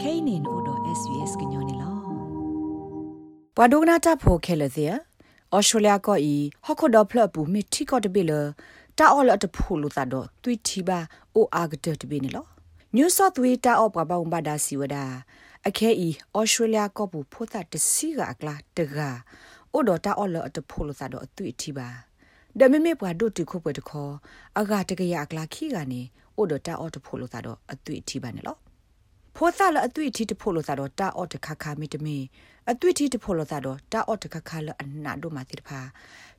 kainin odo svs gnyone lo pwadogna ta pho khele se australia ko i hokhodo phlo pu mi thi ko de be lo ta all at phu lu ta do twi thi ba o agde de be ni lo new south wales ta op ba ba ba da si wada အခဲဤဩစတြေးလျကော့ဘူးဖိုတာတစီကအကလာတကအိုဒတာအော်လအတဖိုလသာတော့အသွိတီပါဒမမေပွားဒုတ်တခုပွဲတခေါ်အကတကရအကလာခီကနေအိုဒတာအော်တဖိုလသာတော့အသွိတီပါနေလို့ ဖိုသလအသွိတီတဖိုလသာတော့တာအော်တခခမီတမီအသွိတီတဖိုလသာတော့တာအော်တခခလအနာတို့မာတိတဖာ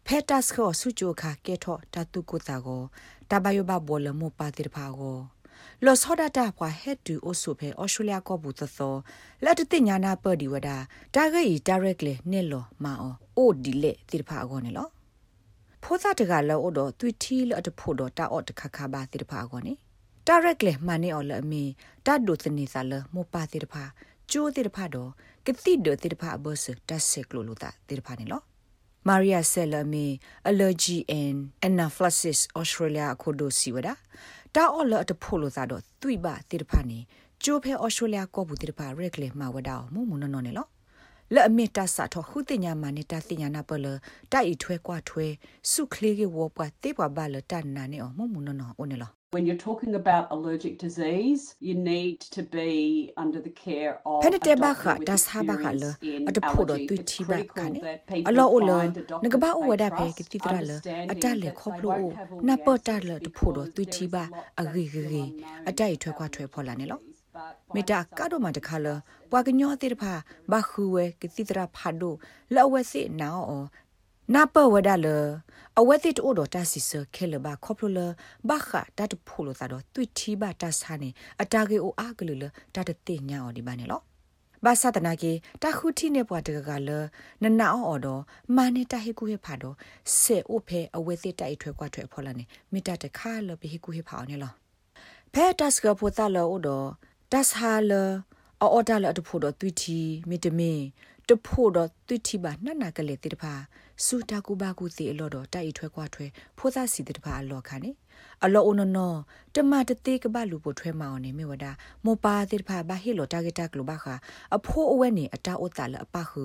ဖက်တတ်ခေါ်စုချိုခါကဲထော့တတုကုတာကိုတဘယဘဘောလမောပါတိတဖာကိုလောစောဒတာဖွာဟက်တူအိုဆိုဖဲအော်စတြေးလျကောဘူးသသောလက်တတိညာနာပဒီဝဒတာဂေး directly နဲ့လောမာအောအိုဒီလေတိဖာအကောနေလောဖိုးသားတကလောအိုတော့သွီထီလအတဖို့တော့တာအော့တခခပါတိဖာအကောနေ directly မနေအော်လအမီတတ်ဒုသနေစာလမောပါတိဖာကျိုးတိဖာတော့ကတိဒတိဖာဘဆတဆက်ကလိုလိုတာတိဖာနေလော Maria Selami Allergy and Anaphylaxis Australia ခိုဒိုစီဝဒတာအော်လအတဖို့လို့သာတော့သွိပါတိတဖာနေကျိုးဖဲဩစတြေးလျကောဘူးတိတဖာရက်လေမှာဝဒါမုံမနော်နော်နေလော လက်အမီတဆာထခုတင်ညာမနေတာတင်ညာနာပလတိုက်အထွဲကွာထွဲစုခလေးကဝပွားတေးပွားပါလတန်နာနေအောင်မုံမနော်နော်အိုနေလော When you're talking about allergic disease, you need to be under the care of Penete ba kha das ha ba kha le at pho do tu thi ba kha ne alo o lo ne ga ba o wa da phe ki ti tra le at le kho plo o na pa ta le tu pho do tu thi ba a gi gi gi at dai thwe kwa thwe pho la ne lo မေတာကတော့မတခါလပွာကညောတိတဖာဘခုဝဲကတိတရာဖာဒိုလောဝဲစစ်နာအောနာပဝဒါလအဝဲတိတိုဒတာစီဆခဲလဘခေါပလဘခတတ်ဖူလသာတော့တွိတီဘတာဆာနေအတာကေအိုအာကလူလတတ်တေညာအော်ဒီပါနေလောဘာသာတနာကေတခုတီနေပွားတကကလနနာအော်တော့မာနေတာဟေကူဟေဖာတော့ဆေအိုဖေအဝဲတိတိုက်ထွဲကွာထွဲဖော်လာနေမိတတခါလဘဟေကူဟေဖာအော်နေလောဖဲတတ်စကပိုတာလောတော့တ တ်ဟာလအော်ဒါလအတဖို့တော့တွိတီမိတမင်တဖို့တော့တွိတီပါနနာကလေးတိတဖာစူတာကူဘာကူစီအလော်တော့တိုက်ထွဲကွာထွဲဖိုးသားစီတိတဖာအလော်ခါနေအလော်အနနောတမတတိကဘလူပိုထွဲမအောင်နေမြေဝဒမောပါတိတဖာဘာဟီလိုတာဂက်တာကလိုဘာခအဖိုးအဝဲနေအတာအိုတာလအပခု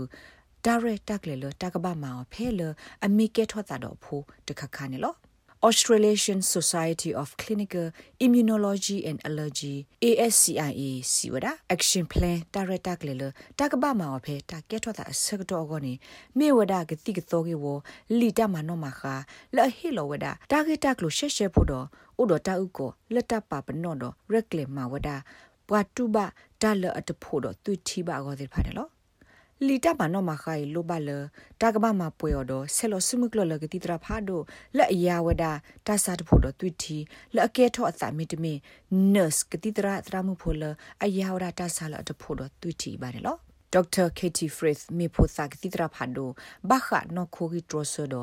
ဒါရက်တက်လေလတာကဘာမောဖဲလအမိကဲထောတာတော့ဖိုးတခခါနေလော Australasian Society of Clinical Immunology and Allergy ASCIA စီဝဒ Action Plan Director ကလေးလတကဘာမှာဖေတာကဲထောတာဆက်တော့ကောနေမေဝဒကတိကသောကေဝလီတမနောမခါလဟီလောဝဒတာဂက်တာကလိုရှက်ရှက်ဖို့တော့ဥဒတာဥကိုလက်တပါပနော့တော့ရက်လေမှာဝဒဘွာတူဘဒါလအတဖို့တော့သူတီပါကောသေးဖာတယ်လို့ လီတာဘာနောမခိုင်လိုဘလတာကဘာမပွေော်တော့ဆဲလောစမှုကလလကတိတရာဖာဒိုလက်အယာဝဒတာစာတဖို့တော့တွတီလက်အကဲထော့အသမီတမီနတ်ကတိတရာတရာမှုဖို့လအယာဝဒတာစာလတဖို့တော့တွတီပါတယ်လို့ Dr. Katie Frith မေဖို့စာကတိတရာဖာဒိုဘာခနောခိုဂီထရဆဒ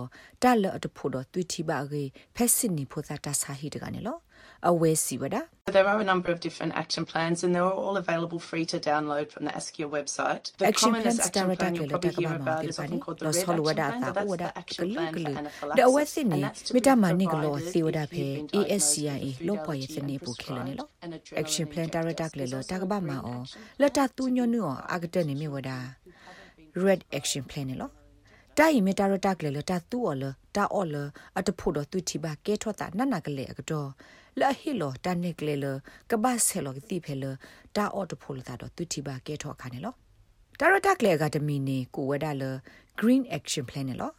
တာလအတဖို့တော့တွတီပါကေဖက်စင်နီဖို့စာတာစာဟီတကနေလို့ အဝဲစီဝဒ There are a number of different action plans and they're all available free to download from the ASCIA website. The action commonest plans action plan you'll probably hear about is often called the Red Action Plan, but that's the action plan for ဒါဝက်စ anaphylaxis. နေ And that's to မ be တမနိကလော provided သေဝဒ if ဖေ you've been diagnosed with ASCIA food လောပေါ်ရ allergy စနေ and ပူခဲလနေလော prescribed an adrenaline action plan injector. director ကလေ There's လော also တက the ဘာမ green အော action လက်တတူညညအကတဲ့နေမြဝဒ red action plan နေလော တိုင်မီတာရတာကလေလတာတူအော်လတာအော်လအတဖို့တော့သူတီပါကဲထောတာနနကလေအကတော့လာဟီလောတာနေကလေလကဘာဆဲလောကတိဖဲလတာအော်တဖို့လတာတော့သူတီပါကဲထောခါနေလောတာရတာကလေကတမီနေကိုဝဒလ green action plan နေလော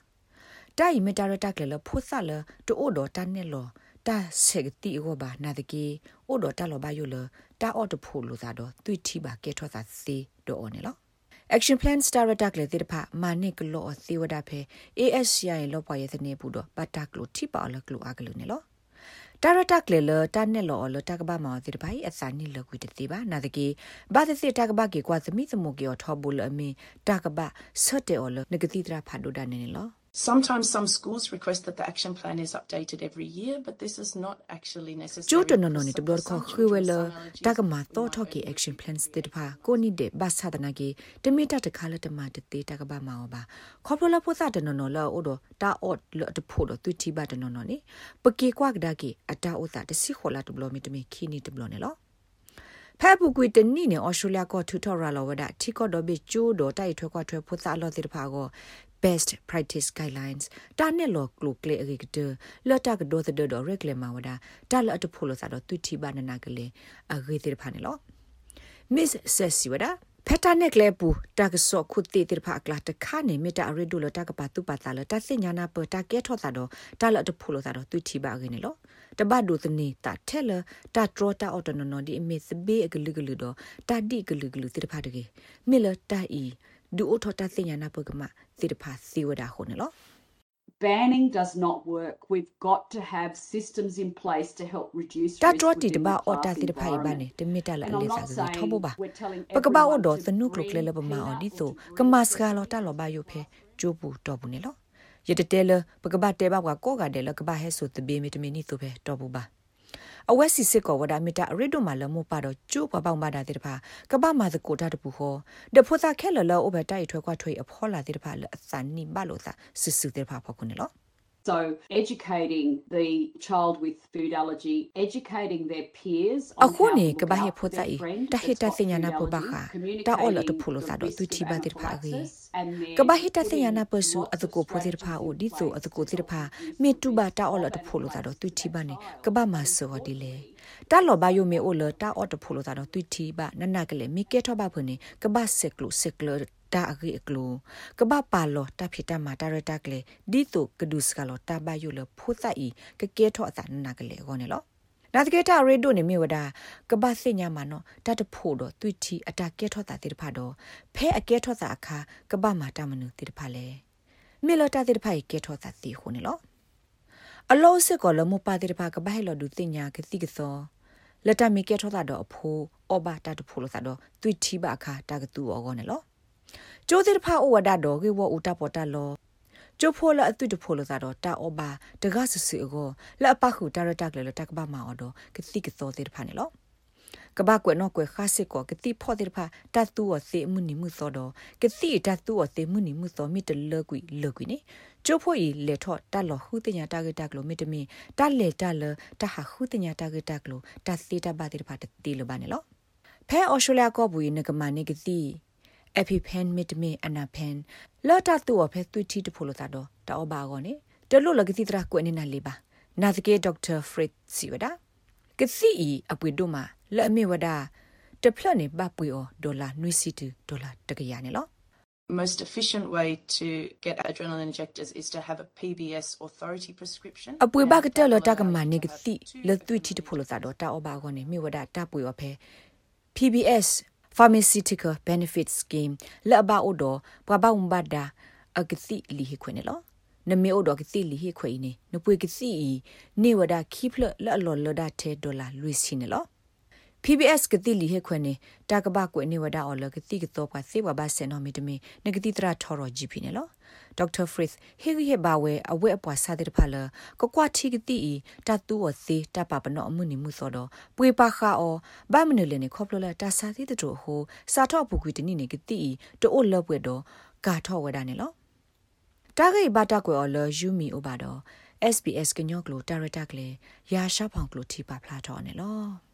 တိုင်မီတာရတာကလေလဖို့ဆလတိုးတော့တာနေလောတာဆေကတိဟောဘာနာတကီအိုတော့တာလောဘာယိုလတာအော်တဖို့လို့သာတော့သူတီပါကဲထောတာစီတော့အော်နေလော action plan star attack လေတိတဖမာနိကလောအသေးဝဒဖဲ ASCI လောပွားရဲ့တဲ့ဘူးတော့ပတ်တက်လို့ထိပါလကလို့အကလို့နေလောတာရတက်လေလတာနဲ့လောလတကဘာမောတိတပိုင်အစနိလကွေတတိပါနာတကေဘာသစီတကဘာကေကွာသမီသမုကေထောဘူးလအမီတကဘာဆတ်တေော်လနဂတိတရာဖတ်ဒိုဒနေလော Sometimes some schools request that the action plan is updated every year, but this is not actually necessary. ကျိုးတနနနေတဘလ because ခ some ခွေဝဲ children လ with some allergies တကမာ might တော့ထော်ကေ action plans တေတဖာကိုနိတဲ့ဘာသာတနာကေတမီတတခါလတမတတေတကဘာမောပါခေါပလလပိုသတနနလောအိုဒတာအော့လတဖို့တော့သူတီဘတနနနေပကေကွာကဒါကေအတာအိုတာတစီခေါ်လာတဘလမီတမီခီနီတဘလနေလောဖဲပူကွေတနိနေဩစတြေးလျကထူထော်ရလောဝဒတီကောဒဘီကျိုးဒတိုက်ထွဲကွာထွဲဖုသအလောတိတဖာကို best practice guidelines တာနဲ့လောကလုကလေအဂိကတလတ်တကဒိုသဒဒရက်လေမဝဒတာလတ်တဖိုလစာတော့တူတီဘာနနာကလေအဂိတိတဖာနေလော miss sessi wada ဖက်တာနက်ကလေပူတာကဆော့ခုတီတိဖာကလာတခါနေမီတာရီဒူလတာကပါတူပါတာလတာစညာနာပတာကဲထောတာတော့တာလတ်တဖိုလစာတော့တူတီဘာဂိနေလောတဘဒုသနေတာထဲလတာထရတာအော်တနိုနိုဒီအမစ်ဘေအဂလူဂလူတော့တာဒီဂလူဂလူတိတဖာတကေမီလတာအီဒူအိုထတာစညာနာပကမ တိတဖာစီဝဒါခုနေလော banning does not work we've got to have systems in place to help reduce တာထရတီတဘာအော်တာတိတဖာဘနဲ့တမီတာလာလေစာကထောဘဘာပကဘာအော်တော့သနုကလကလေလပမာအော်ဒီဆိုကမစကလောတာလောဘယုဖေဂျိုးပူတော့ဘူးနေလောယတတဲလပကဘာတဲဘကွာကောကတဲ့လကဘာဟဲဆိုတဘေ အဝက်စီစစ်ကောဝဒမီတာရီဒိုမာလမပါတော့ကျိုးပပောင်ပါတာတဲ့တဖာကပမာသကိုတာတပူဟောဒဖိုသာခဲလလောအဘတိုက်ထွဲခွာထွေအဖောလာတဲ့တဖာလအစနိဘလို့သာဆူဆူတဲ့တဖာဖောက်ခုနေလော So, educating the child with food allergy, educating their peers အခုနေကဘာဟေဖိုတိုင်တဟိတစညာနာပဘခာတာအော်လတဖူလို့သာတော့သူချီပါတဲ့ဖာကြီးကဘာဟိတစညာနာပစုအတကိုဖိုတဲ့ဖာအိုဒီဆိုအတကိုတဲ့ဖာမေတူဘာတာအော်လတဖူလို့သာတော့သူချီပါနေကဘာမဆောဒီလေတာလောဘယိုမေအိုလ တာအော်တဖူလို့သာတော့သူချီပါနနကလေမိကေထောဘဖုန်နေကဘာဆက်ကလုဆက်ကလတာအဂိအကလိုကဘာပါလောတာဖိတမာတာရတာကလေဒီတုကဒုစကလောတာဘယုလဖိုသတ်ဤကကဲထောအသနာကလေခေါနေလောနာတကေတာရေဒိုနေမြေဝဒကဘာစညာမနောတတ်ဖို့တော့တွတီအတာကဲထောတာတိတဖာတော့ဖဲအကဲထောတာအခါကဘာမာတာမနုတိတဖာလေမြေလောတာတိတဖာကဲထောတာတိခုနေလောအလောစစ်ကောလမပါတိတဖာကဘာဟဲလောဒုတင်ညာကတိကသောလက်တမီကဲထောတာတော့အဖိုးအဘတာတဖို့လို့သာတော့တွတီဘအခါတာကတူအောကောနေလော ကျိုးစစ်ဖာအိုဝဒါတော့ကေဝဦးတာပေါ်တာလောကျိုးဖိုလအတုတဖိုလသာတော့တာအောဘာတကဆစီကိုလက်ပခုတာရတက်လေတက်ဘာမာအော်တော့ကတိကသောတဲ့ဖာနေလောကဘာကွနော်ကွခါစစ်ကိုကတိဖောတဲ့ဖာတတ်တူအစေမှုနိမှုသောတော့ကတိတတ်တူအစေမှုနိမှုသောမိတလကွီလကွီနေကျိုးဖို့ဤလေထော့တတ်လောဟုတညာတာဂက်တက်လို့မိတမီတတ်လေတတ်လတဟာဟုတညာတာဂက်တက်လို့တတ်စီတဘာတဲ့ဖာတီလိုပါနေလောဖဲအော်စတြေးလျကောဘူးနကမနိကတိ epipen mitme anapen lota tu of tu ti to pholo ta do ta oba go ne de lo la giti tra ko ne na le ba na de ke dr fritz siwada ke si i apwe do ma la me wada te phla ne ba pwe o dollar nui si tu dollar ta ga ya ne lo most efficient way to get adrenaline injectors is to have a PBS authority prescription. အပွေဘကတက်လတာကမနေကတိလသွိတီတဖိုလတာတော့တာအဘကောနေမြေဝဒတာပွေဝဖဲ PBS pharmaceutical benefit scheme la ba odo pa ba umbada agti li hi khwene lo na me odo agti li hi khwe ni no pwe gti ni wada khipla la lo lo da the dollar lui sin lo PBS ကတိလီဟခွနေတာကဘကွနေဝဒါအော်လကတိကတော့ကစေဘဘာဆေနိုမီတမီနဂတိတရာထော်ရဂျီပီနေလောဒေါက်တာဖရစ်ဟေဂီဟေဘာဝဲအဝဲအပွားစားတဲ့ဖာလကကွာတီကတိတတူဝစီတပပနောအမှုနိမှုစောတော့ပွေပါခါအောဘာမနလနေခေါပလလတာစာတိတူဟိုစာထော့ပူကွီတနိနေကတိတိုးလပွေတော့ကာထော့ဝဲတာနေလောတာဂိဘတာကွယ်အော်လယူမီအိုဘာတော့ SBS ကညောကလိုတာရတာကလေရာရှာဖောင်ကလိုတီပါဖလာထော်နေလော